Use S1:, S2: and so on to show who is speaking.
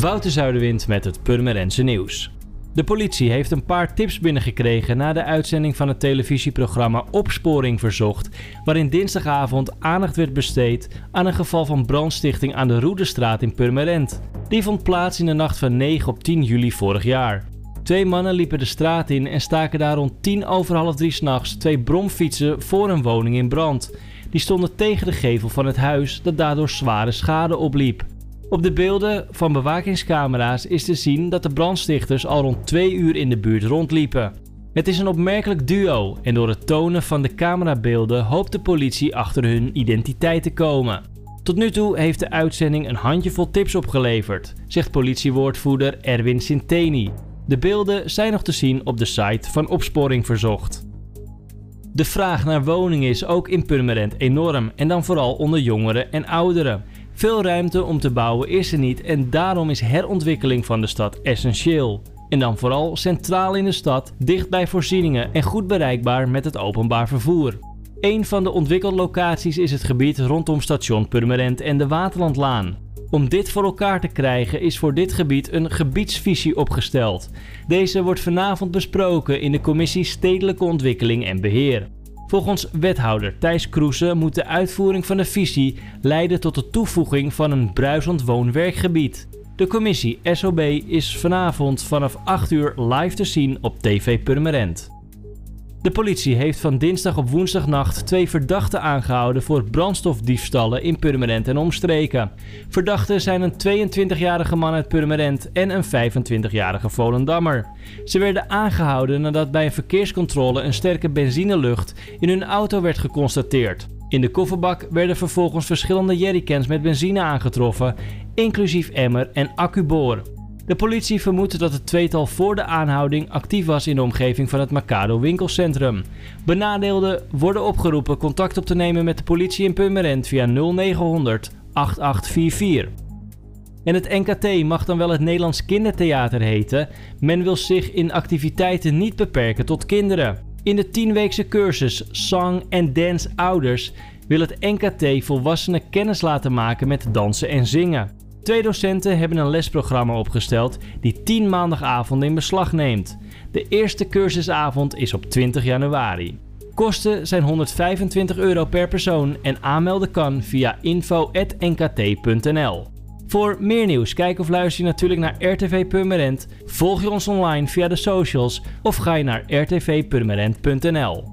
S1: Wouter Zuiderwind met het Purmerendse nieuws. De politie heeft een paar tips binnengekregen na de uitzending van het televisieprogramma Opsporing Verzocht, waarin dinsdagavond aandacht werd besteed aan een geval van brandstichting aan de Roedestraat in Purmerend. Die vond plaats in de nacht van 9 op 10 juli vorig jaar. Twee mannen liepen de straat in en staken daar rond 10 over half drie s'nachts twee bromfietsen voor een woning in brand. Die stonden tegen de gevel van het huis dat daardoor zware schade opliep. Op de beelden van bewakingscamera's is te zien dat de brandstichters al rond twee uur in de buurt rondliepen. Het is een opmerkelijk duo en door het tonen van de camerabeelden hoopt de politie achter hun identiteit te komen. Tot nu toe heeft de uitzending een handjevol tips opgeleverd, zegt politiewoordvoerder Erwin Sinteni. De beelden zijn nog te zien op de site van Opsporing Verzocht. De vraag naar woningen is ook in Purmerend enorm en dan vooral onder jongeren en ouderen. Veel ruimte om te bouwen is er niet en daarom is herontwikkeling van de stad essentieel. En dan vooral centraal in de stad, dicht bij voorzieningen en goed bereikbaar met het openbaar vervoer. Een van de ontwikkellocaties is het gebied rondom station Purmerend en de Waterlandlaan. Om dit voor elkaar te krijgen is voor dit gebied een gebiedsvisie opgesteld. Deze wordt vanavond besproken in de commissie Stedelijke Ontwikkeling en Beheer. Volgens wethouder Thijs Kroesen moet de uitvoering van de visie leiden tot de toevoeging van een bruisend woon-werkgebied. De commissie SOB is vanavond vanaf 8 uur live te zien op TV Purmerend. De politie heeft van dinsdag op woensdagnacht twee verdachten aangehouden voor brandstofdiefstallen in Purmerend en omstreken. Verdachten zijn een 22-jarige man uit Purmerend en een 25-jarige Volendammer. Ze werden aangehouden nadat bij een verkeerscontrole een sterke benzinelucht in hun auto werd geconstateerd. In de kofferbak werden vervolgens verschillende jerrycans met benzine aangetroffen, inclusief emmer en accuboor. De politie vermoedt dat het tweetal voor de aanhouding actief was in de omgeving van het Macado winkelcentrum. Benadeelden worden opgeroepen contact op te nemen met de politie in Purmerend via 0900 8844. En het NKT mag dan wel het Nederlands Kindertheater heten. Men wil zich in activiteiten niet beperken tot kinderen. In de tienweekse cursus Song and Dance Ouders wil het NKT volwassenen kennis laten maken met dansen en zingen. Twee docenten hebben een lesprogramma opgesteld die 10 maandagavonden in beslag neemt. De eerste cursusavond is op 20 januari. Kosten zijn 125 euro per persoon en aanmelden kan via info.nkt.nl. Voor meer nieuws, kijk of luister je natuurlijk naar RTV Purmerend, volg je ons online via de socials of ga je naar rtvpurmerend.nl.